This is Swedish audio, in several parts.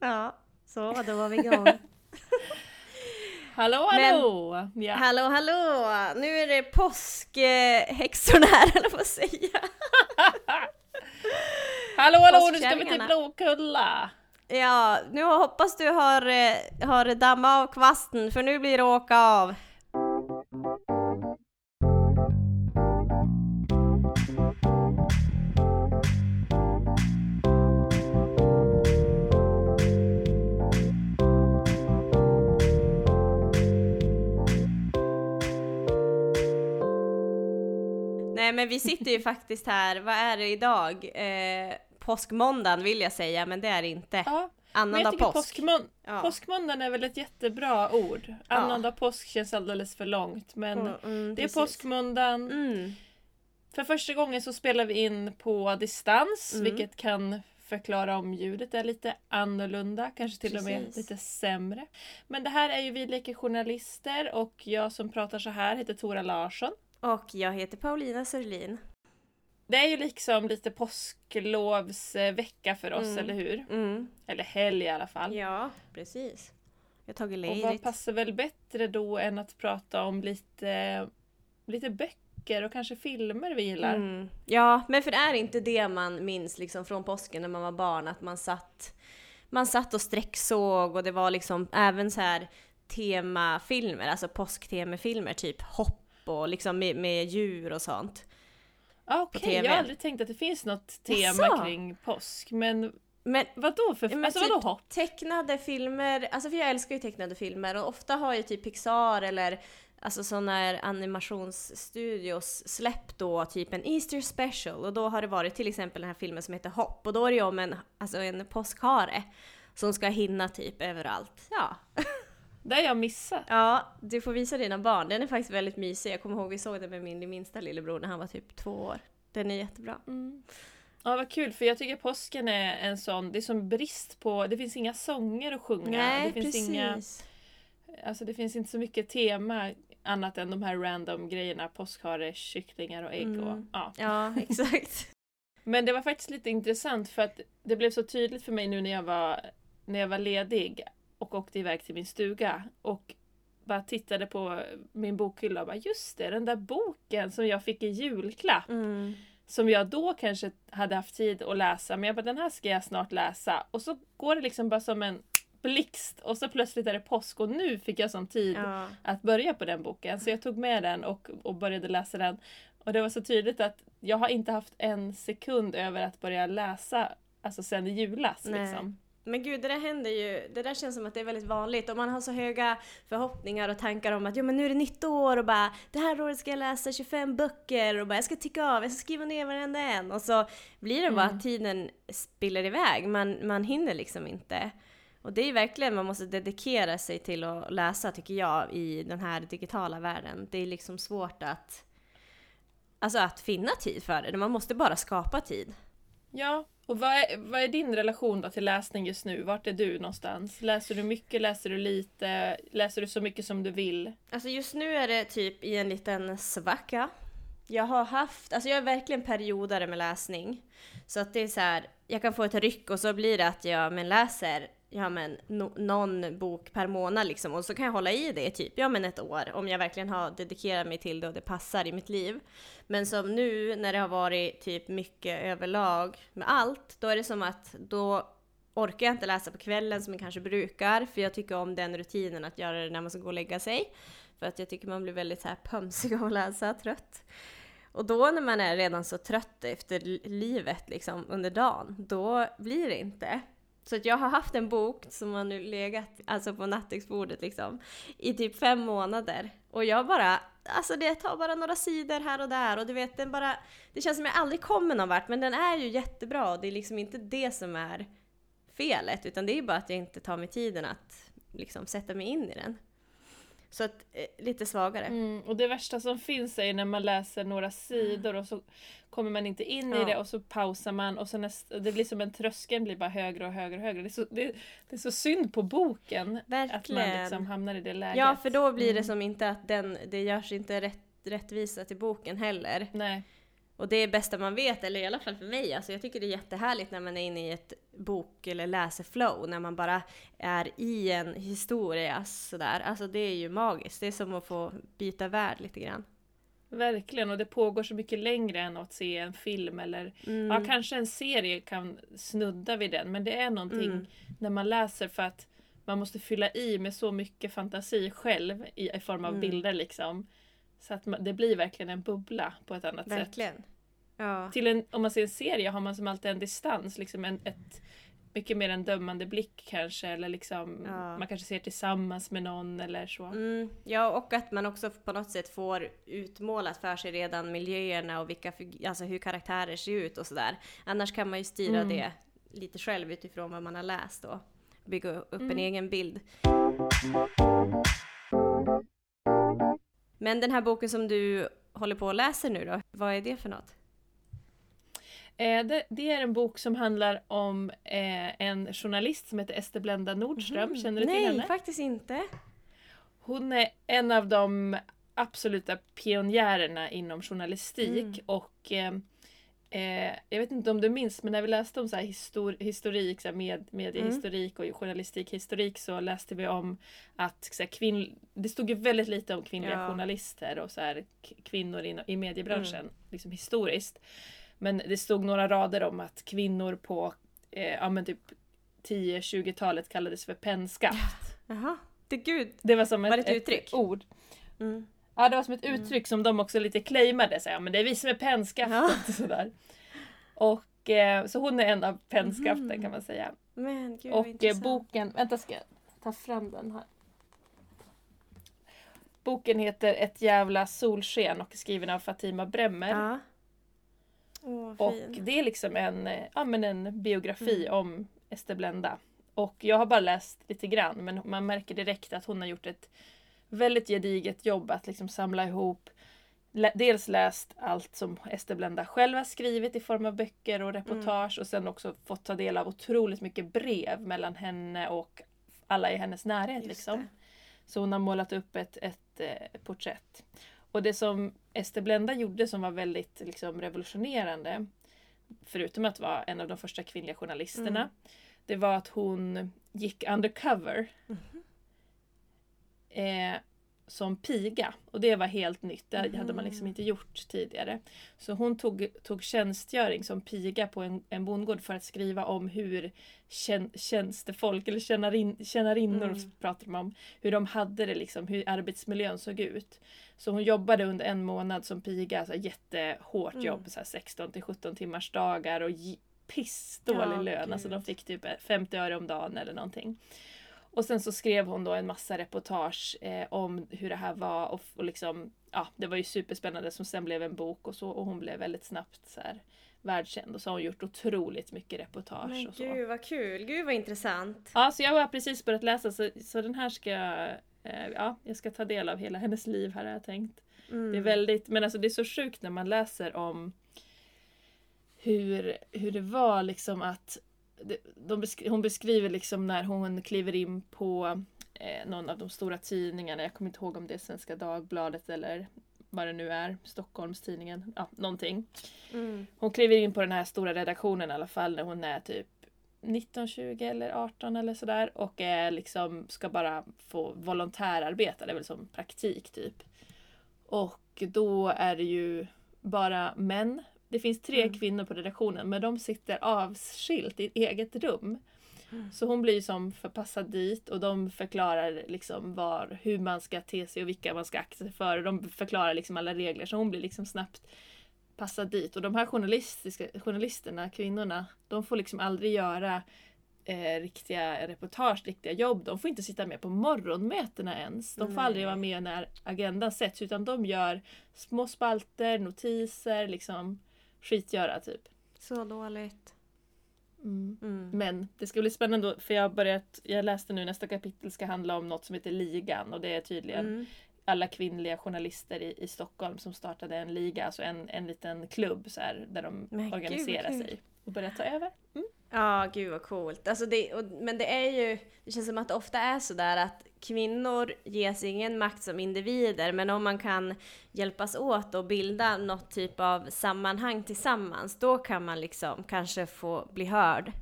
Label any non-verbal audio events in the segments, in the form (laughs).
Ja, så då var vi igång. (laughs) Hallå hallå! ja. Hallå hallå! Nu är det påskhäxorna här (laughs) eller vad säga. (laughs) hallå hallå, nu ska vi till. Blåkulla! Ja, nu hoppas du har, eh, har dammat av kvasten för nu blir det åka av. vi sitter ju faktiskt här, vad är det idag? Eh, påskmåndagen vill jag säga, men det är det inte. Ja, Annandag påsk. påskmån- Ja. påskmåndagen är väl ett jättebra ord. Annandag påsk känns alldeles för långt men Mm, mm, det är precis. påskmåndagen. Mm. För första gången så spelar vi in på distans Mm. vilket kan förklara om ljudet är lite annorlunda, kanske till och med Precis. lite sämre. Men det här är ju Vi leker journalister och jag som pratar så här heter Tora Larsson. Och jag heter Paulina Sörlin. Det är ju liksom lite påsklovsvecka för oss, Mm. eller hur? Mm. Eller helg i alla fall. Ja, precis. Jag har tagit och vad ledigt. passar väl bättre då än att prata om lite, lite böcker och kanske filmer vi gillar? Mm. Ja, men för det är inte det man minns liksom från påsken när man var barn, att man satt, man satt och sträcksåg och det var liksom även så här temafilmer, alltså påsktemafilmer, typ hopp och liksom med, med djur och sånt. Ah, Okej, TV. jag har aldrig tänkt att det finns något tema Jaså? kring påsk. Men Men vadå för... Men alltså typ vadå hopp? Tecknade filmer, alltså för jag älskar ju tecknade filmer och ofta har ju typ Pixar eller alltså sådana här animationsstudios släppt då typ en Easter special och då har det varit till exempel den här filmen som heter Hopp och då är det ju om en, alltså en påskhare som ska hinna typ överallt. Ja. (laughs) Det har jag missat. ja, du får visa dina barn. Den är faktiskt väldigt mysig. Jag kommer ihåg vi såg den med min minsta lillebror när han var typ två år. Den är jättebra. Mm. Ja vad kul för jag tycker påsken är en sån, det är som brist på, det finns inga sånger att sjunga. Nej, det finns precis. inga, alltså det finns inte så mycket tema annat än de här random grejerna, påskhare, kycklingar och ägg och Mm. ja. Ja, (laughs) exakt. Men det var faktiskt lite intressant för att det blev så tydligt för mig nu när jag var, när jag var ledig och åkte iväg till min stuga och bara tittade på min bokhylla och bara just det, den där boken som jag fick i julklapp Mm. som jag då kanske hade haft tid att läsa men jag bara den här ska jag snart läsa och så går det liksom bara som en blixt och så plötsligt är det påsk och nu fick jag sån tid Ja. att börja på den boken. Så jag tog med den och, och började läsa den. Och det var så tydligt att jag har inte haft en sekund över att börja läsa alltså sen i julas. Nej. Liksom. Men gud, det där händer ju, det där känns som att det är väldigt vanligt och man har så höga förhoppningar och tankar om att jo men nu är det nytt år och bara det här året ska jag läsa 25 böcker och bara jag ska ticka av, jag ska skriva ner varenda en och så blir det bara Mm. att tiden spiller iväg, man, man hinner liksom inte. Och det är verkligen, man måste dedikera sig till att läsa tycker jag i den här digitala världen. Det är liksom svårt att Alltså att finna tid för det, man måste bara skapa tid. Ja, och vad är, vad är din relation då till läsning just nu? Vart är du någonstans? Läser du mycket? Läser du lite? Läser du så mycket som du vill? Alltså just nu är det typ i en liten svacka. Jag har haft, alltså jag är verkligen periodare med läsning. Så att det är så här, jag kan få ett ryck och så blir det att jag men läser ja, men, no, någon bok per månad liksom och så kan jag hålla i det i typ ja, men ett år om jag verkligen har dedikerat mig till det och det passar i mitt liv. Men som nu när det har varit typ mycket överlag med allt, då är det som att då orkar jag inte läsa på kvällen som jag kanske brukar för jag tycker om den rutinen att göra det när man ska gå och lägga sig. För att jag tycker man blir väldigt så här pömsig av att läsa, trött. Och då när man är redan så trött efter livet liksom under dagen, då blir det inte. Så att jag har haft en bok som har nu legat alltså på nattduksbordet liksom i typ fem månader. Och jag bara, alltså det tar bara några sidor här och där och du vet den bara, det känns som jag aldrig kommer någon vart men den är ju jättebra och det är liksom inte det som är felet utan det är bara att jag inte tar mig tiden att liksom sätta mig in i den. Så att, eh, lite svagare. Mm, och det värsta som finns är när man läser några sidor och så kommer man inte in Ja. i det och så pausar man och så näst, det blir som en tröskeln blir bara högre och högre och högre. Det är så, det, det är så synd på boken att man Verkligen. liksom hamnar i det läget. Ja, för då blir det Mm. som inte att den, det görs inte rätt, rättvisa till boken heller. Nej. Och det är bästa man vet, eller i alla fall för mig. Alltså jag tycker det är jättehärligt när man är inne i ett bok eller läseflow, när man bara är i en historia sådär. Alltså det är ju magiskt. Det är som att få byta värld lite grann. Verkligen, och det pågår så mycket längre än att se en film eller Mm. ja, kanske en serie kan snudda vid den. Men det är någonting Mm. när man läser för att man måste fylla i med så mycket fantasi själv i, i form av Mm. bilder liksom. Så att man, det blir verkligen en bubbla på ett annat sätt. Verkligen. Ja. Till en, om man ser en serie har man som alltid en distans, liksom en, ett, mycket mer en dömande blick kanske. Eller liksom, Ja. man kanske ser tillsammans med någon eller så. Mm, ja, och att man också på något sätt får utmålat för sig redan miljöerna och vilka, alltså hur karaktärer ser ut och sådär. Annars kan man ju styra Mm. det lite själv utifrån vad man har läst och bygga upp en Mm. egen bild. Men den här boken som du håller på och läser nu då, vad är det för något? Eh, det, det är en bok som handlar om eh, en journalist som heter Ester Blenda Nordström. Känner du till Mhm. Nej, henne? faktiskt inte. Hon är en av de absoluta pionjärerna inom journalistik Mm. och eh, eh, jag vet inte om du minns men när vi läste om så histor historik, så här med, mediehistorik och journalistikhistorik så läste vi om att så kvinn, det stod ju väldigt lite om kvinnliga Ja. journalister och så här, kvinnor i, i mediebranschen Mm. liksom historiskt. Men det stod några rader om att kvinnor på eh, ja, men typ 10-20-talet kallades för pennskaft. Jaha, det gud. Det var som Var ett, ett uttryck? ord. Mm. Ja, det var som ett uttryck som de också lite claimade. Så, ja, men det är vi som är pennskaftet. Ja. Och (laughs) sådär. Och, eh, så hon är en av pennskaften Mhm. kan man säga. Men gud och eh, boken, vänta ska jag ta fram den här. Boken heter Ett jävla solsken och är skriven av Fatima Bremmer. Ja. Åh, Och det är liksom en, eh, ja, men en biografi Mm. om Ester Blenda. Och jag har bara läst lite grann men man märker direkt att hon har gjort ett väldigt gediget jobb att liksom samla ihop Dels läst allt som Ester Blenda själv har skrivit i form av böcker och reportage och sen också fått ta del av otroligt mycket brev mellan henne och alla i hennes närhet. Just Liksom. det. Så hon har målat upp ett, ett eh, porträtt. Och det som Ester Blenda gjorde som var väldigt liksom, revolutionerande, förutom att vara en av de första kvinnliga journalisterna, Mm. det var att hon gick undercover Mhm. Eh, som piga. Och det var helt nytt, det hade man liksom inte gjort tidigare. Så hon tog, tog tjänstgöring som piga på en, en bondgård för att skriva om hur tjän, tjänstefolk, eller tjänarin, tjänarinnor Mm. pratar de om, hur de hade det liksom, hur arbetsmiljön såg ut. Så hon jobbade under en månad som piga, så här jättehårt Mm. jobb, så här 16 till 17 timmars dagar och pissdålig Ja, lön. Alltså gud. de fick typ 50 öre om dagen eller någonting. Och sen så skrev hon då en massa reportage eh, om hur det här var och, och liksom, ja, det var ju superspännande som sen blev en bok och så och hon blev väldigt snabbt så här världskänd och så har hon gjort otroligt mycket reportage Men och så. gud vad kul, gud vad intressant. Ja, så jag har precis börjat läsa så, så den här ska jag, eh, ja, jag ska ta del av hela hennes liv här har jag tänkt. Mm. Det är väldigt, men alltså det är så sjukt när man läser om hur, hur det var liksom att de beskri, hon beskriver liksom när hon kliver in på eh, någon av de stora tidningarna, jag kommer inte ihåg om det är Svenska Dagbladet eller vad det nu är, Stockholmstidningen, ja någonting. Mm. Hon kliver in på den här stora redaktionen i alla fall när hon är typ 19, 20 eller 18 eller sådär och är liksom ska bara få volontärarbeta, det är väl som praktik typ. Och då är det ju bara män. Det finns tre Mm. kvinnor på redaktionen men de sitter avskilt i ett eget rum. Mm. Så hon blir som förpassad dit och de förklarar liksom var, hur man ska te sig och vilka man ska akta sig för. Och de förklarar liksom alla regler så hon blir liksom snabbt passad dit. Och de här journalistiska, journalisterna, kvinnorna, de får liksom aldrig göra eh, riktiga reportage, riktiga jobb. De får inte sitta med på morgonmötena ens. De får Nej. aldrig vara med när agendan sätts utan de gör små spalter, notiser, liksom skitgöra typ. Så dåligt. Mm. Mm. Men det ska bli spännande för jag har börjat, jag läste nu nästa kapitel ska handla om något som heter Ligan och det är tydligen Mm. alla kvinnliga journalister i, i Stockholm som startade en liga, alltså en, en liten klubb så här, där de Men gud, organiserar kul. sig och börjar ta över. Mm. Ja, gud vad coolt. Alltså det, och, men det är ju, det känns som att det ofta är sådär att kvinnor ges ingen makt som individer, men om man kan hjälpas åt och bilda något typ av sammanhang tillsammans, då kan man liksom kanske få bli hörd.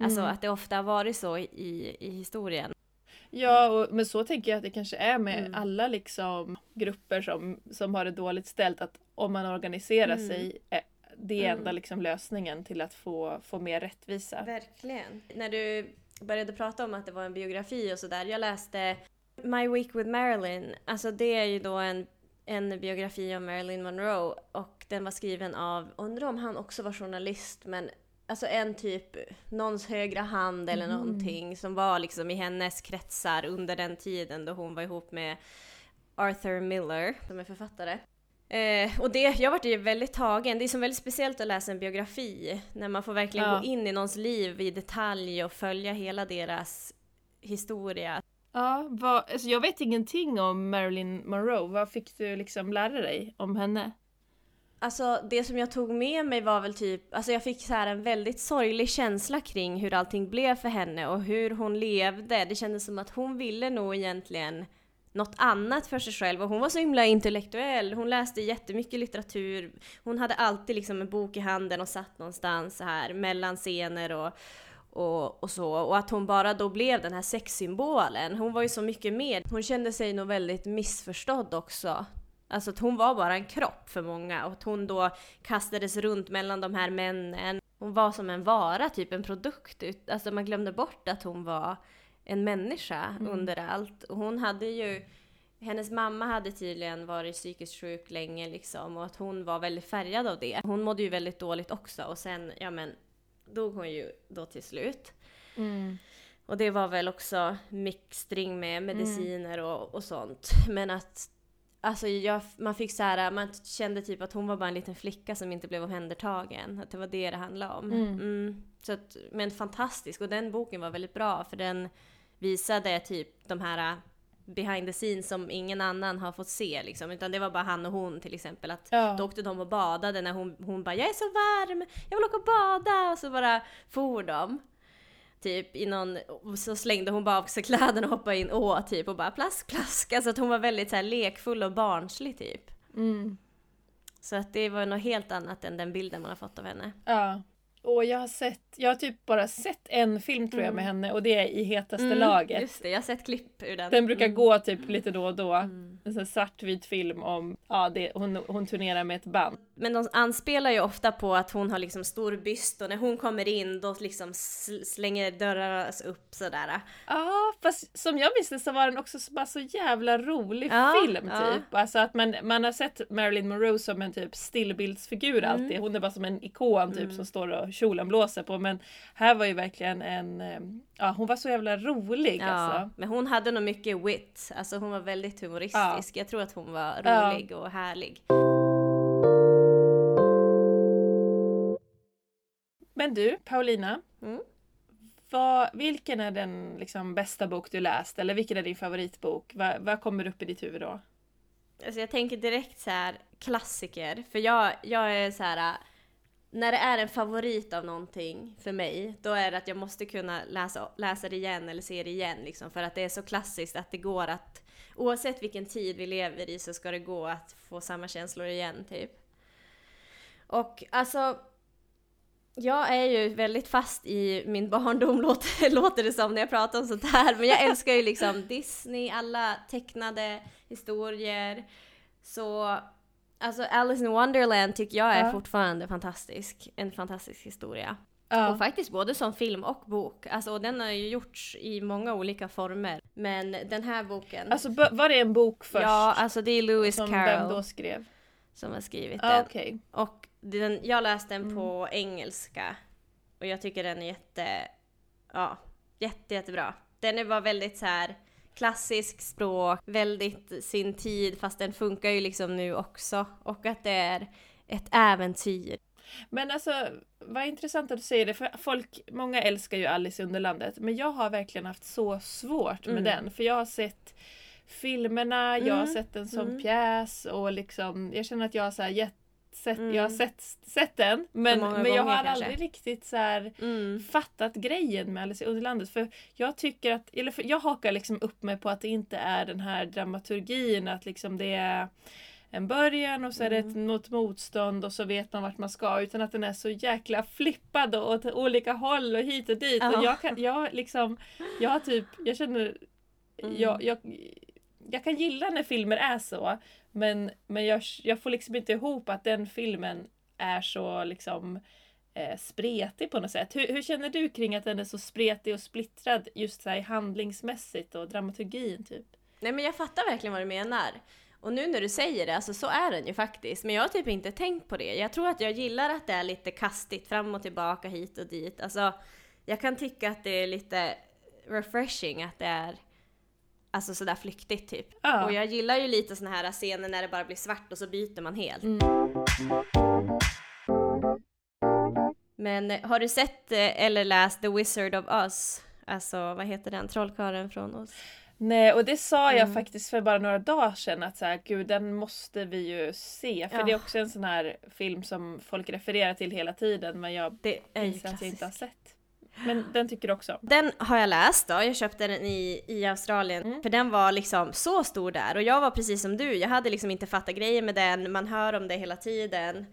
Alltså Mm. att det ofta har varit så i, i historien. Ja, och, men så tänker jag att det kanske är med Mm. alla liksom grupper som, som har det dåligt ställt. Att om man organiserar Mm. sig, är det är Mm. enda liksom lösningen till att få, få mer rättvisa. Verkligen. När du började prata om att det var en biografi och sådär, jag läste My Week with Marilyn, alltså det är ju då en, en biografi om Marilyn Monroe och den var skriven av, undrar om han också var journalist, men alltså en typ, någons högra hand eller Mm. någonting som var liksom i hennes kretsar under den tiden då hon var ihop med Arthur Miller, som är författare. Eh, och det, jag vart ju väldigt tagen. Det är som väldigt speciellt att läsa en biografi. När man får verkligen Ja. gå in i någons liv i detalj och följa hela deras historia. Ja, vad, alltså jag vet ingenting om Marilyn Monroe. Vad fick du liksom lära dig om henne? Alltså det som jag tog med mig var väl typ, alltså jag fick så här en väldigt sorglig känsla kring hur allting blev för henne och hur hon levde. Det kändes som att hon ville nog egentligen något annat för sig själv och hon var så himla intellektuell. Hon läste jättemycket litteratur. Hon hade alltid liksom en bok i handen och satt någonstans så här mellan scener och och, och så. Och att hon bara då blev den här sexsymbolen. Hon var ju så mycket mer. Hon kände sig nog väldigt missförstådd också. Alltså att hon var bara en kropp för många och att hon då kastades runt mellan de här männen. Hon var som en vara, typ en produkt. Alltså man glömde bort att hon var en människa Mm. under allt. Hon hade ju hennes mamma hade tydligen varit psykiskt sjuk länge liksom och att hon var väldigt färgad av det. Hon mådde ju väldigt dåligt också och sen, ja men, dog hon ju då till slut. Mm. Och det var väl också mixtring med mediciner och, och sånt. Men att Alltså jag, man fick så här, man kände typ att hon var bara en liten flicka som inte blev omhändertagen. Att det var det det handlade om. Mm. Mm. Så att, men fantastisk. Och den boken var väldigt bra för den visade typ de här uh, behind the scenes som ingen annan har fått se liksom. Utan det var bara han och hon till exempel. Att Ja. då åkte de och badade när hon, hon bara “Jag är så varm, jag vill åka och bada” och så bara for de. Typ i någon, och så slängde hon bara av sig kläderna och hoppade in å typ och bara plask plask. Alltså att hon var väldigt så här lekfull och barnslig typ. Mm. Så att det var något helt annat än den bilden man har fått av henne. Ja. Och jag har sett, jag har typ bara sett en film tror jag med henne och det är I hetaste laget. Mm, Just det, jag har sett klipp ur den. Den brukar Mm. gå typ lite då och då. Mm. En sån svartvit film om, ja det, hon, hon turnerar med ett band. Men de anspelar ju ofta på att hon har liksom stor byst och när hon kommer in då liksom sl- slänger dörrarna upp sådär. Ja, fast som jag minns det så var den också så, bara så jävla rolig Ja, film ja. typ. Alltså att man, man har sett Marilyn Monroe som en typ stillbildsfigur Mm. alltid. Hon är bara som en ikon typ som står och kjolen blåser på. Men här var ju verkligen en, eh, ja hon var så jävla rolig Ja, alltså. men hon hade nog mycket wit. Alltså hon var väldigt humoristisk. Jag tror att hon var Ja. rolig och härlig. Men du, Paulina. Mm. Vad, vilken är den liksom, bästa bok du läst? Eller vilken är din favoritbok? Vad, vad kommer upp i ditt huvud då? Alltså jag tänker direkt så här klassiker. För jag, jag är så här. När det är en favorit av någonting för mig, då är det att jag måste kunna läsa, läsa det igen eller se det igen liksom. För att det är så klassiskt att det går att, oavsett vilken tid vi lever i så ska det gå att få samma känslor igen typ. Och alltså, jag är ju väldigt fast i min barndom (laughs) låter, låter det som när jag pratar om sånt här. Men jag älskar ju liksom (laughs) Disney, alla tecknade historier. Så alltså Alice in Wonderland tycker jag är Ja. fortfarande fantastisk. En fantastisk historia. Och Ja. faktiskt både som film och bok. Alltså och den har ju gjorts i många olika former. Men den här boken. Alltså var det en bok först? ja, alltså det är Lewis som Carroll vem då skrev? som har skrivit Ah, den. Okej. Och den, jag läste den Mm. på engelska. Och jag tycker den är jätte, ja, jätte, jättebra. Den är bara väldigt så här klassisk språk, väldigt sin tid, fast den funkar ju liksom nu också. Och att det är ett äventyr. Men alltså, vad intressant att du säger det, för folk, många älskar ju Alice i Underlandet, men jag har verkligen haft så svårt med Mm. den, för jag har sett filmerna, jag har Mm. sett den som Mm. pjäs och liksom, jag känner att jag har så här gett sett, Mm. jag har sett, sett den men, men jag har kanske. aldrig riktigt så här Mm. fattat grejen med Alice i Underlandet. För jag tycker att, eller för jag hakar liksom upp mig på att det inte är den här dramaturgin, att liksom det är en början och så är det ett, Mm. något motstånd och så vet man vart man ska. Utan att den är så jäkla flippad och åt olika håll och hit och dit. Ja. Och jag kan, jag liksom, jag typ, jag känner, Mm. jag, jag, jag kan gilla när filmer är så. Men, men jag, jag får liksom inte ihop att den filmen är så liksom eh, spretig på något sätt. Hur, hur känner du kring att den är så spretig och splittrad just så här handlingsmässigt och dramaturgin typ? Nej men jag fattar verkligen vad du menar. Och nu när du säger det, alltså så är den ju faktiskt. Men jag har typ inte tänkt på det. Jag tror att jag gillar att det är lite kastigt, fram och tillbaka, hit och dit. Alltså, jag kan tycka att det är lite refreshing att det är alltså sådär flyktigt typ. Ja. Och jag gillar ju lite såna här scener när det bara blir svart och så byter man helt. Mm. Men eh, har du sett eh, eller läst The Wizard of Oz? Alltså vad heter den? Trollkarlen från Oz? Nej, och det sa jag Mm. faktiskt för bara några dagar sedan att så här, gud den måste vi ju se. För Ja. det är också en sån här film som folk refererar till hela tiden men jag Det är att jag inte har sett. Men den tycker du också? Den har jag läst då, jag köpte den i, i Australien. Mm. För den var liksom så stor där och jag var precis som du, jag hade liksom inte fattat grejer med den, man hör om det hela tiden.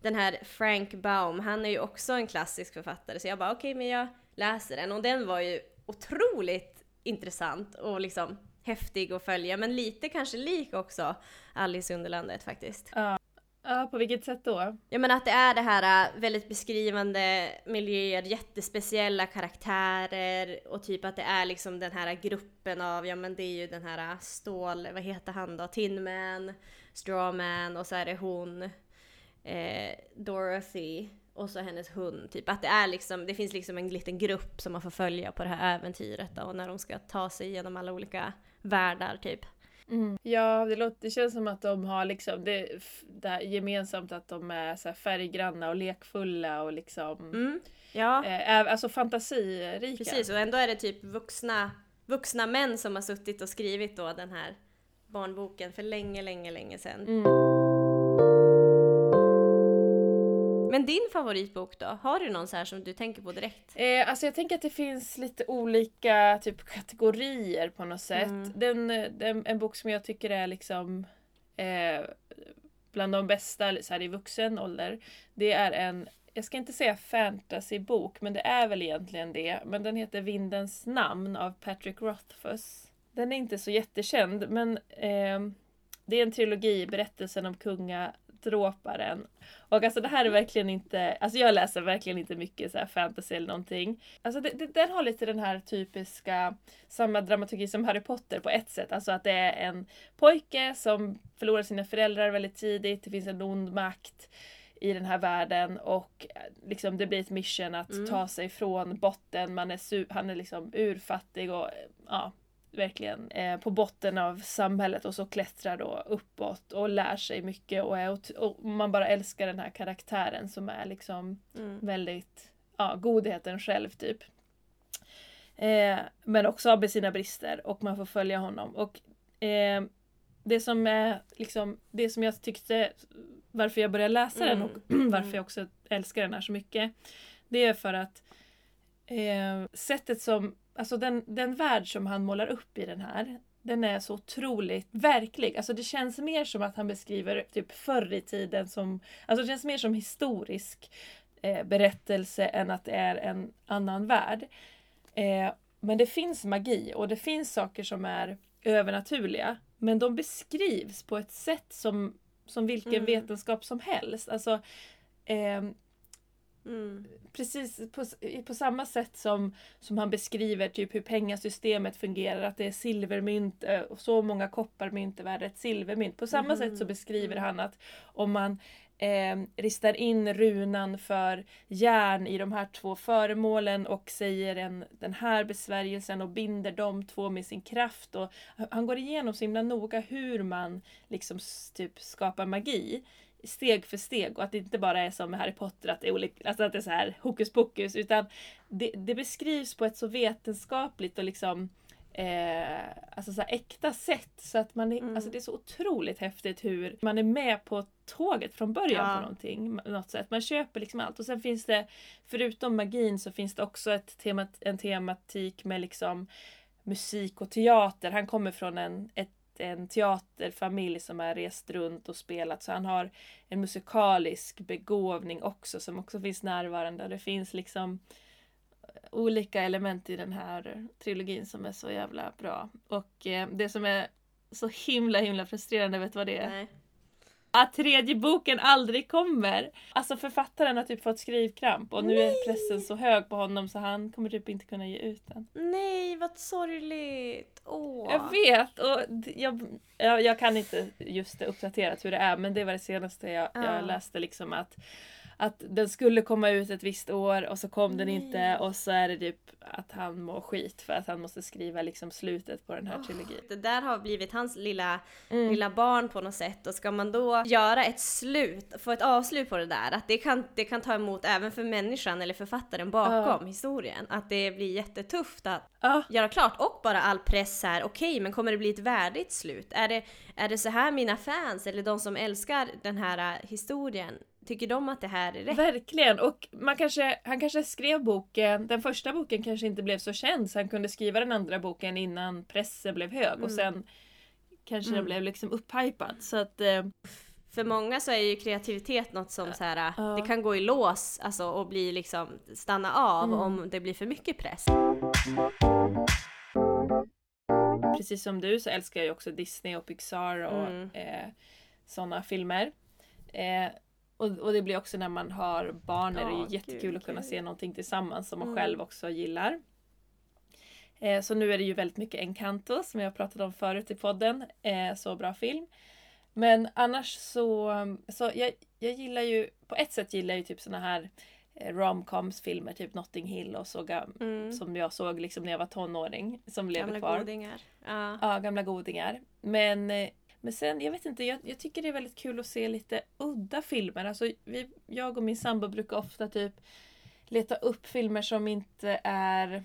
Den här Frank Baum, han är ju också en klassisk författare så jag bara okej men jag läser den och den var ju otroligt intressant och liksom häftig att följa men lite kanske lik också Alice i Underlandet faktiskt. Ja, Ja, på vilket sätt då? Jag menar att det är det här äh, väldigt beskrivande miljöer, jättespeciella karaktärer och typ att det är liksom den här gruppen av, ja men det är ju den här äh, stål, vad heter han då, Tinman, Strawman och så är det hon, eh, Dorothy och så hennes hund. Typ att det är liksom, det finns liksom en liten grupp som man får följa på det här äventyret då, och när de ska ta sig igenom alla olika världar typ. Ja, det, låter, det känns som att de har liksom det, det gemensamt att de är så färggranna och lekfulla och liksom Mm. Ja. eh, alltså fantasirika. Precis, och ändå är det typ vuxna, vuxna män som har suttit och skrivit då den här barnboken för länge, länge, länge sedan. Mm. Men din favoritbok då? Har du någon så här som du tänker på direkt? Eh, alltså jag tänker att det finns lite olika typ kategorier på något sätt. Mm. Den, den, en bok som jag tycker är liksom eh, bland de bästa så här, i vuxen ålder. Det är en, jag ska inte säga fantasybok, men det är väl egentligen det. Men den heter Vindens namn av Patrick Rothfuss. Den är inte så jättekänd, men eh, det är en trilogi, berättelsen om kungadråparen. Och alltså det här är verkligen inte, alltså jag läser verkligen inte mycket så fantasy eller någonting. Alltså det, det, den har lite den här typiska, samma dramaturgi som Harry Potter på ett sätt. Alltså att det är en pojke som förlorar sina föräldrar väldigt tidigt, det finns en ond makt i den här världen och eh, liksom det blir ett mission att Mm. ta sig från botten, man är han är liksom urfattig och eh, ja, verkligen eh, på botten av samhället och så klättrar då uppåt och lär sig mycket och, är, ot- och man bara älskar den här karaktären som är liksom Mm. väldigt, ja, godheten själv typ. Eh, men också med sina brister och man får följa honom. Och eh, det som är liksom, det som jag tyckte, varför jag började läsa den och (clears throat) varför jag också älskar den här så mycket. Det är för att eh, sättet som, alltså den, den värld som han målar upp i den här, den är så otroligt verklig. Alltså det känns mer som att han beskriver typ förr i tiden som, alltså det känns mer som historisk eh, berättelse än att det är en annan värld. Eh, men det finns magi och det finns saker som är övernaturliga. Men de beskrivs på ett sätt som, som vilken Mm. vetenskap som helst. Alltså, ehm, Mm. precis på, på samma sätt som, som han beskriver typ hur pengasystemet fungerar, att det är silvermynt eh, och så många kopparmynt är värda ett silvermynt. På samma Mhm. sätt så beskriver han att om man eh, ristar in runan för järn i de här två föremålen och säger en, den här besvärjelsen och binder de två med sin kraft. Och han går igenom så himla noga hur man liksom typ skapar magi steg för steg och att det inte bara är som med Harry Potter att det är, olika, alltså att det är så här hokus pokus utan det, det beskrivs på ett så vetenskapligt och liksom eh, alltså så äkta sätt. Så att man är, Mm. alltså det är så otroligt häftigt hur man är med på tåget från början Ja. på någonting. Något sätt. Man köper liksom allt. Och sen finns det, förutom magin så finns det också ett temat, en tematik med liksom musik och teater. Han kommer från en, ett, en teaterfamilj som har rest runt och spelat så han har en musikalisk begåvning också som också finns närvarande. Det finns liksom eh, olika element i den här trilogin som är så jävla bra. Och eh, det som är så himla himla frustrerande, vet du vad det är? Nej. Att tredje boken aldrig kommer! Alltså författaren har typ fått skrivkramp och nu är pressen så hög på honom så han kommer typ inte kunna ge ut den. Nej, vad sorgligt! Åh. Jag vet! Och jag, jag, jag kan inte just det uppdaterat hur det är men det var det senaste jag, Ja. jag läste liksom att att den skulle komma ut ett visst år och så kom den Nej. inte och så är det typ att han mår skit för att han måste skriva liksom slutet på den här Åh, trilogin. Det där har blivit hans lilla, Mm. lilla barn på något sätt och ska man då göra ett slut, få ett avslut på det där, att det kan, det kan ta emot även för människan eller författaren bakom historien. Att det blir jättetufft att Ja, göra klart och bara all press här, okej men kommer det bli ett värdigt slut? Är det, är det så här mina fans eller de som älskar den här äh, historien, tycker de att det här är rätt? verkligen! Och man kanske, han kanske skrev boken, den första boken kanske inte blev så känd så han kunde skriva den andra boken innan pressen blev hög och Mm. sen kanske den Mm. blev liksom upphypad. Så att eh, För många så är ju kreativitet något som så här, Ja. det kan gå i lås alltså, och bli liksom stanna av Mm. om det blir för mycket press. precis som du så älskar jag ju också Disney och Pixar och Mm. eh, sådana filmer. Eh, och, och det blir också när man har barn är det Ja, ju jättekul gud, att kunna gud. se någonting tillsammans som man Mm. själv också gillar. Eh, så nu är det ju väldigt mycket Encanto som jag pratade om förut i podden. Eh, så bra film. Men annars så, så jag, jag gillar ju, på ett sätt gillar jag ju typ såna här eh, romcoms filmer, typ Notting Hill och så, gam- Mm. som jag såg liksom när jag var tonåring, som lever Gamla kvar. godingar. Ja. Ja, gamla godingar. Men, eh, men sen, jag vet inte, jag, jag tycker det är väldigt kul att se lite udda filmer. Alltså, vi, jag och min sambo brukar ofta typ leta upp filmer som inte är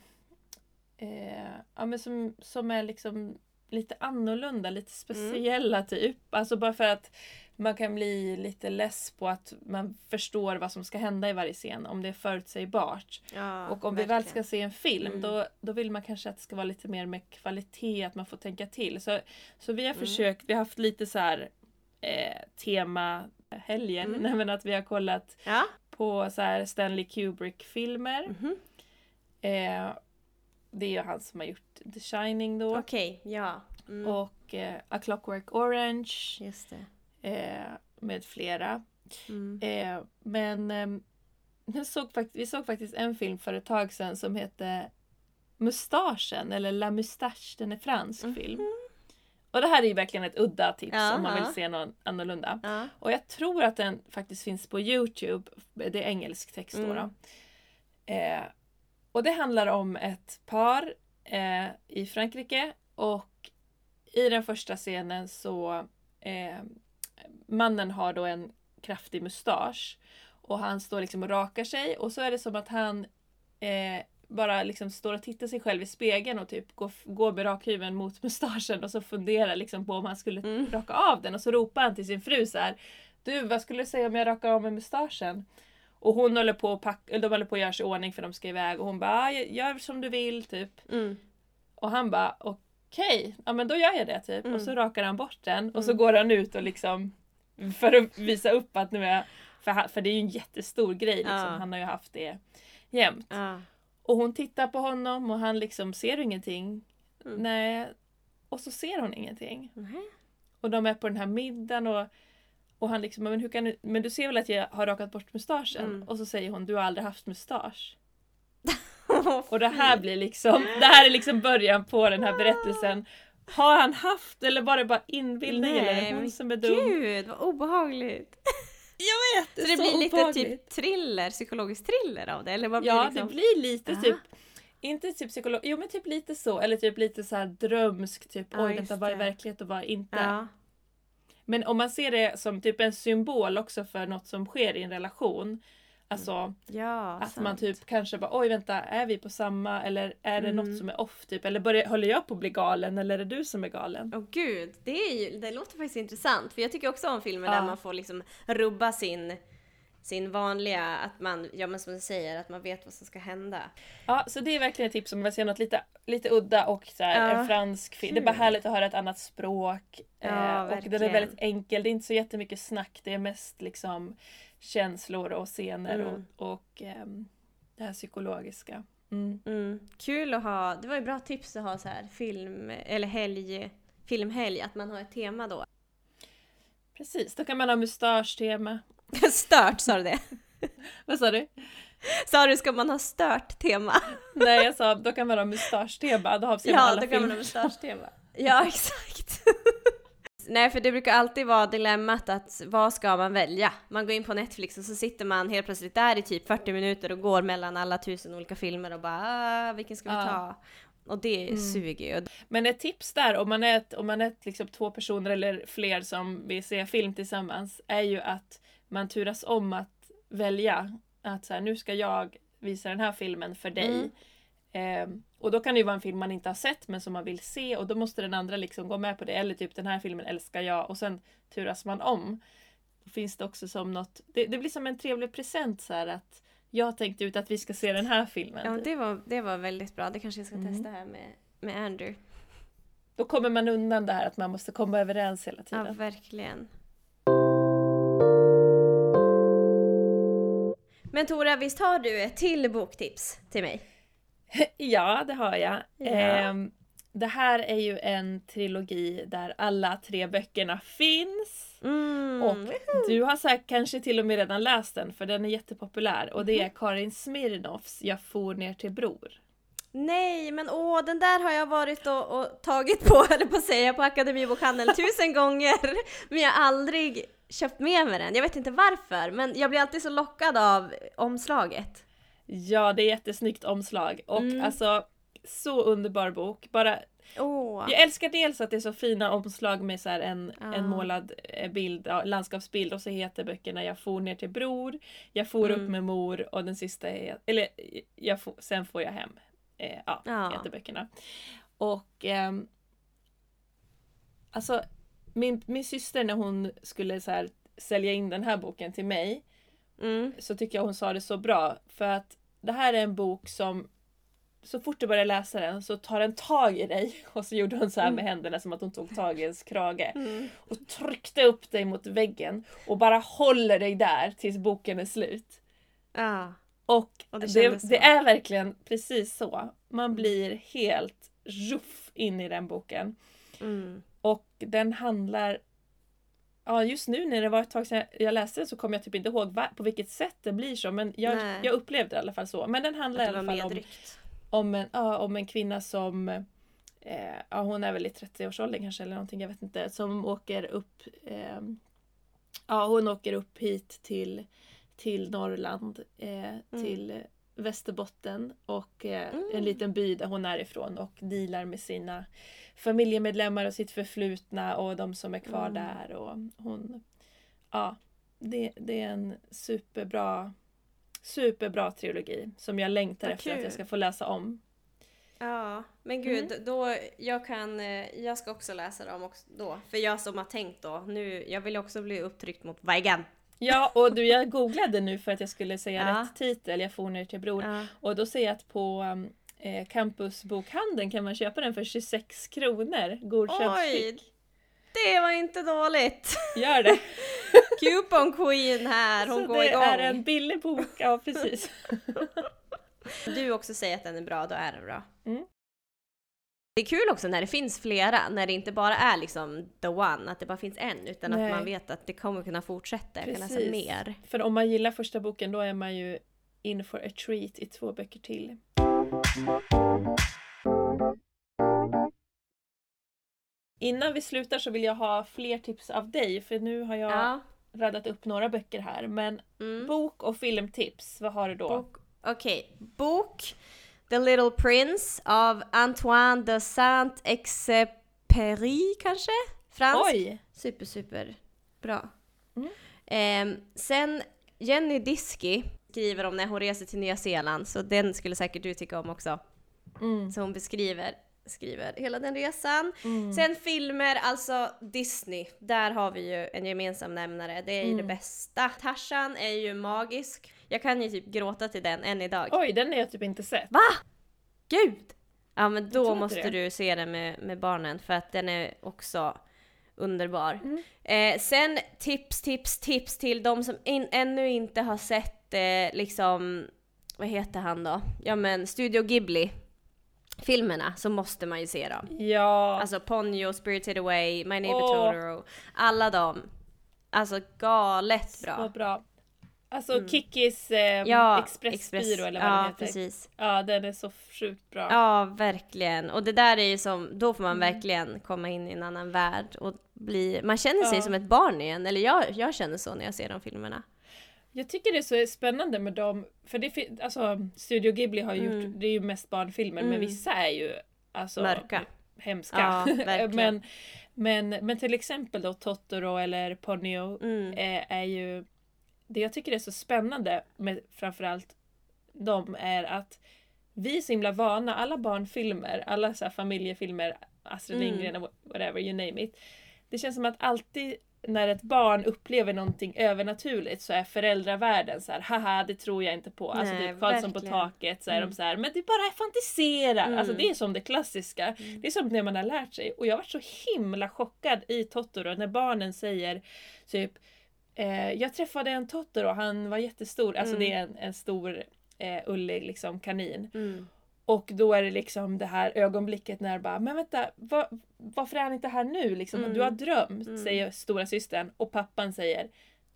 eh, ja, men som, som är liksom lite annorlunda, lite speciella typ. Alltså bara för att man kan bli lite less på att man förstår vad som ska hända i varje scen, om det är förutsägbart. Ja, Och om vi väl verkligen. ska se en film Mm. då, då vill man kanske att det ska vara lite mer med kvalitet, att man får tänka till. Så, så vi har Mm. försökt, vi har haft lite så här eh, tema helgen, Mm. (laughs) men att vi har kollat Ja. på så här Stanley Kubrick-filmer. Mhm. Eh, det är ju han som har gjort The Shining då. Okej, ja. Mm. Och eh, A Clockwork Orange Just det. eh, med flera. Mm. Eh, men ehm, såg vi såg faktiskt en film för ett tag sedan som hette Mustaschen eller La Moustache, den är fransk Mhm. film. Och det här är ju verkligen ett udda tips Ja, om man vill se någon annorlunda. Ja. Och jag tror att den faktiskt finns på Youtube. Det är engelsk text då. Mm. då. Eh, och det handlar om ett par eh, i Frankrike och i den första scenen så eh, mannen har då en kraftig mustasch och han står liksom och rakar sig och så är det som att han eh, bara liksom står och tittar sig själv i spegeln och typ går, går med rakhyveln mot mustaschen och så funderar liksom på om han skulle Mm. raka av den och så ropar han till sin fru så här Du vad skulle du säga om jag rakar av med mustaschen? Och hon håller på att pack, eller de håller på att göra sig i ordning för de ska iväg och hon bara "Ah, gör som du vill typ. Mm. Och han bara okej, ja men då gör jag det typ. Mm. Och så rakar han bort den och så Mm. går han ut och liksom för att visa upp att nu är för, för det är ju en jättestor grej liksom. Ja. Han har ju haft det jämt. Ja. Och hon tittar på honom och han liksom ser ingenting. Mm. Nej. Och så ser hon ingenting. Och de är på den här middagen och, och han liksom, men hur kan du, men du ser väl att jag har rakat bort mustaschen? Mm. Och så säger hon, du har aldrig haft mustasch. (laughs) Och det här blir liksom, det här är liksom början på den här berättelsen. Har han haft eller var det bara inbildning eller är det hon som är dum? Gud vad obehagligt! (laughs) Jag vet! Så det blir lite obehagligt. typ thriller, psykologisk thriller av det? Eller vad blir Ja, liksom? det blir lite Aha. typ inte typ psykolog, jo men typ lite så, eller typ lite så här drömsk, typ Ja, oj vänta vad är det. verklighet och vad är inte. Ja. Men om man ser det som typ en symbol också för något som sker i en relation. Alltså Ja, att sant. man typ kanske bara oj vänta, är vi på samma eller är det Mm. något som är off typ? Eller börjar, håller jag på att bli galen eller är det du som är galen? Åh gud, det, är ju, det låter faktiskt intressant för jag tycker också om filmer Ja. där man får liksom rubba sin, sin vanliga, att man, ja men som du säger, att man vet vad som ska hända. Ja, så det är verkligen ett tips om man vill se något lite, lite udda och så här, Ja. en fransk film. Det är bara Kul. härligt att höra ett annat språk. Ja, eh, och den är väldigt enkel, det är inte så jättemycket snack, det är mest liksom känslor och scener Mm. och, och ehm, det här psykologiska. Mm. Mm. Kul att ha, det var ju bra tips att ha så här film, eller helg, filmhelg, att man har ett tema då. Precis, då kan man ha mustasch-tema. (laughs) Stört sa du det? (laughs) Vad sa du? Sa du ska man ha stört tema? (laughs) Nej, jag sa då kan man ha mustasch-tema, då vi Ja, alla då kan man filmer. ha mustasch-tema. Ja, exakt. Nej, för det brukar alltid vara dilemmat att vad ska man välja? Man går in på Netflix och så sitter man helt plötsligt där i typ 40 minuter och går mellan alla tusen olika filmer och bara ah, vilken ska vi Ja. ta? Och det Mm. suger ju. Men ett tips där, om man är, ett, om man är ett, liksom två personer eller fler som vill se film tillsammans, är ju att man turas om att välja. Att så här, nu ska jag visa den här filmen för dig. Mm. Ehm, och då kan det ju vara en film man inte har sett men som man vill se och då måste den andra liksom gå med på det. Eller typ den här filmen älskar jag och sen turas man om. Då finns det också som något, det, det blir som en trevlig present så här att jag har tänkt ut att vi ska se den här filmen. Ja, det var, det var väldigt bra. Det kanske jag ska Mm. testa här med, med Andrew. Då kommer man undan det här att man måste komma överens hela Ja, tiden. verkligen. Men Tora, visst har du ett till boktips till mig? (laughs) Ja, det har jag. Ja. Ehm, det här är ju en trilogi där alla tre böckerna finns. Mm. Och du har säkert kanske till och med redan läst den för den är jättepopulär. Och det Mhm. är Karin Smirnoffs Jag for ner till Bror. Nej, men åh, den där har jag varit och, och tagit på, (laughs) eller på att säga, på Akademibokhandeln tusen gånger. Men jag har aldrig köpt med mig den. Jag vet inte varför, men jag blir alltid så lockad av omslaget. Ja, det är jättesnyggt omslag. Och Mm. alltså, så underbar bok. Bara, Åh. jag älskar dels att det är så fina omslag med så en, Ja. en målad eh, bild, landskapsbild och så heter böckerna Jag for ner till Bror, Jag for Mm. upp med mor och den sista är, eller jag for, Sen får jag hem. Eh, ja, Ja. heter böckerna. Och ehm, alltså min, min syster när hon skulle så här, sälja in den här boken till mig Mm. så tycker jag hon sa det så bra. För att det här är en bok som så fort du börjar läsa den så tar den tag i dig. (laughs) Och så gjorde hon så här med händerna som att hon tog tag i ens krage. Mm. Och tryckte upp dig mot väggen och bara håller dig där tills boken är slut. Ja. Och Och det det, det, är verkligen precis så. Man blir helt ruff in i den boken. Mm. Och den handlar... Ja, just nu när det var ett tag sedan jag läste den så kommer jag typ inte ihåg va, på vilket sätt det blir så. Men jag, Nej. jag upplevde det i alla fall så. Men den handlar i var alla fall om, om, en, ja, om en kvinna som... Eh, ja, hon är väl i 30-årsåldern kanske eller någonting, jag vet inte. Som åker upp... Eh, ja, hon åker upp hit till, till Norrland. Eh, till Västerbotten och eh, Mm. en liten by där hon är ifrån och dealar med sina familjemedlemmar och sitt förflutna och de som är kvar Mm. där. Och hon, ja, det, det är en superbra, superbra trilogi som jag längtar Vad efter att kul. jag ska få läsa om. Ja, men gud, då, jag kan, eh, jag ska också läsa dem också då. För jag som har tänkt då, nu, jag vill också bli upptryckt mot väggen. Ja, och du, jag googlade nu för att jag skulle säga Ja. rätt titel. Jag for ner till Bror. Ja. Och då ser jag att på eh, Campusbokhandeln kan man köpa den för 26 kronor. Godkänt skick. Det var inte dåligt! Gör det! (laughs) Coupon Queen här, hon Så går det igång. är en billig bok, ja precis. (laughs) Du också säger att den är bra, då är den bra. Mm. Det är kul också när det finns flera, när det inte bara är liksom the one, att det bara finns en, utan Nej. att man vet att det kommer kunna fortsätta, kan läsa Precis. mer. För om man gillar första boken då är man ju in for a treat i två böcker till. Innan vi slutar så vill jag ha fler tips av dig för nu har jag Ja. radat upp några böcker här. Men Mm. bok och filmtips, vad har du då? Bok, Okej, bok The Little Prince av Antoine de Saint-Exupéry kanske? Fransk? Oj! Super, super bra. Mm. Ehm, sen Jenny Diski, skriver om när hon reser till Nya Zeeland, så den skulle säkert du tycka om också. Mm. Så hon beskriver skriver hela den resan. Mm. Sen filmer, alltså Disney, där har vi ju en gemensam nämnare. Det är ju Mm. det bästa. Tarzan är ju magisk. Jag kan ju typ gråta till den än idag. Oj, den har jag typ inte sett. Va? Gud! Ja men då måste du se den med, med barnen för att den är också underbar. Mm. Eh, sen tips, tips, tips till de som in, ännu inte har sett eh, liksom, vad heter han då? Ja men Studio Ghibli filmerna så måste man ju se dem. Ja. Alltså Ponyo, Spirited Away, My Neighbor Åh. Totoro, alla dem. Alltså galet bra. Så bra. Alltså Mm. Kickis eh, Ja, Expressbyrå eller vad ja, den heter. precis. Ja, den är så sjukt bra. Ja, verkligen. Och det där är ju som, då får man Mm. verkligen komma in i en annan värld och bli, man känner sig Ja. som ett barn igen. Eller jag, jag känner så när jag ser de filmerna. Jag tycker det är så spännande med dem, för det alltså Studio Ghibli har ju Mm. gjort, det är ju mest barnfilmer, men Mm. vissa är ju alltså Mörka. hemska. Ja, (laughs) men, men, men till exempel då Totoro eller Ponyo Mm. eh, är ju det jag tycker är så spännande med framförallt dem är att vi är så himla vana, alla barnfilmer, alla så familjefilmer, Astrid Mm. Lindgren, whatever, you name it. Det känns som att alltid när ett barn upplever någonting övernaturligt så är föräldravärlden så här, haha det tror jag inte på. alltså Nej, typ Karlsson på taket så är Mm. de så här, men det bara fantiserar. Mm. Alltså det är som det klassiska. Mm. Det är som det man har lärt sig. Och jag var så himla chockad i Totoro när barnen säger typ eh, Jag träffade en Totoro, han var jättestor. Alltså Mm. det är en, en stor eh, ullig liksom kanin. Mm. Och då är det liksom det här ögonblicket när bara Men vänta, var, varför är han inte här nu? Liksom, Mm. Du har drömt, Mm. säger stora systern Och pappan säger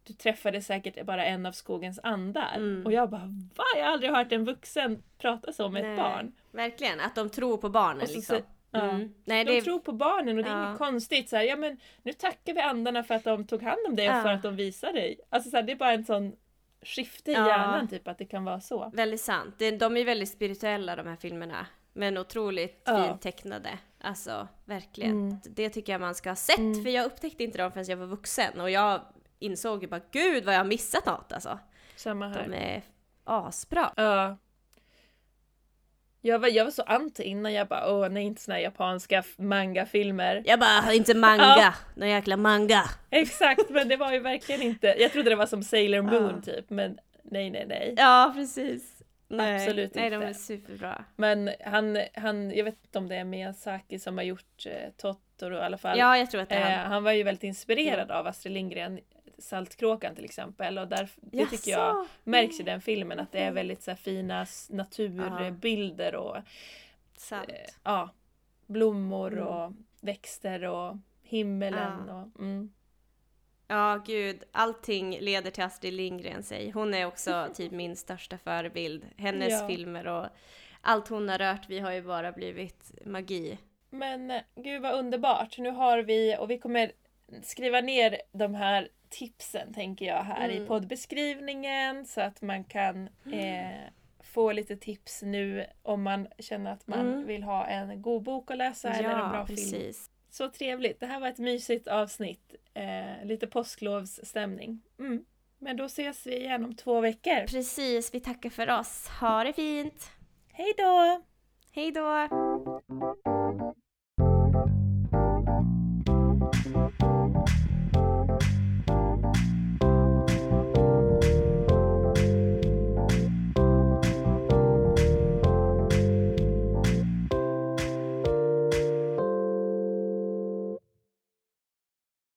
Du träffade säkert bara en av skogens andar. Mm. Och jag bara va? Jag har aldrig hört en vuxen prata så med Nej, ett barn. Verkligen, att de tror på barnen så liksom. ja. Mm. Nej, De det tror på barnen och det är Ja. inget konstigt. Så här, ja, men nu tackar vi andarna för att de tog hand om dig och Ja. för att de visade dig. Alltså, så här, det är bara en sån skifte i Ja. hjärnan typ att det kan vara så. Väldigt sant. De är väldigt spirituella de här filmerna. Men otroligt Ja. fint tecknade. Alltså verkligen. Mm. Det tycker jag man ska ha sett. Mm. För jag upptäckte inte dem förrän jag var vuxen. Och jag insåg ju bara gud vad jag har missat något alltså. Samma här. De är asbra. Ja. Jag var, jag var så anti innan jag bara åh nej inte såna japanska manga-filmer. Jag bara, inte manga! Ja. Någon jäkla manga! Exakt men det var ju verkligen inte. Jag trodde det var som Sailor Moon Ja. typ men nej nej nej. Ja, precis. Nej. Absolut Nej, de inte. är superbra. Men han, han, jag vet inte om det är Miyazaki som har gjort eh, Totoro i alla fall. Ja, jag tror att det är Eh, han. han var ju väldigt inspirerad av Astrid Lindgren, Saltkråkan till exempel. Och där, det tycker jag Jaså? märks i den filmen att det är väldigt så här, fina naturbilder och Sant. eh, ja, blommor Mm. och växter och himmelen. Ja. Och, mm. Ja, gud. Allting leder till Astrid Lindgren, säger Hon är också (laughs) typ min största förebild. Hennes Ja. filmer och allt hon har rört vi har ju bara blivit magi. Men eh, gud vad underbart. Nu har vi, och vi kommer skriva ner de här tipsen tänker jag här i Mm. poddbeskrivningen så att man kan eh, få lite tips nu om man känner att man Mm. vill ha en god bok att läsa eller en bra film. precis. Så trevligt. Det här var ett mysigt avsnitt. Eh, lite påsklovsstämning. Mm. Men då ses vi igen om två veckor. Precis, vi tackar för oss. Ha det fint! Hej då! Hej då!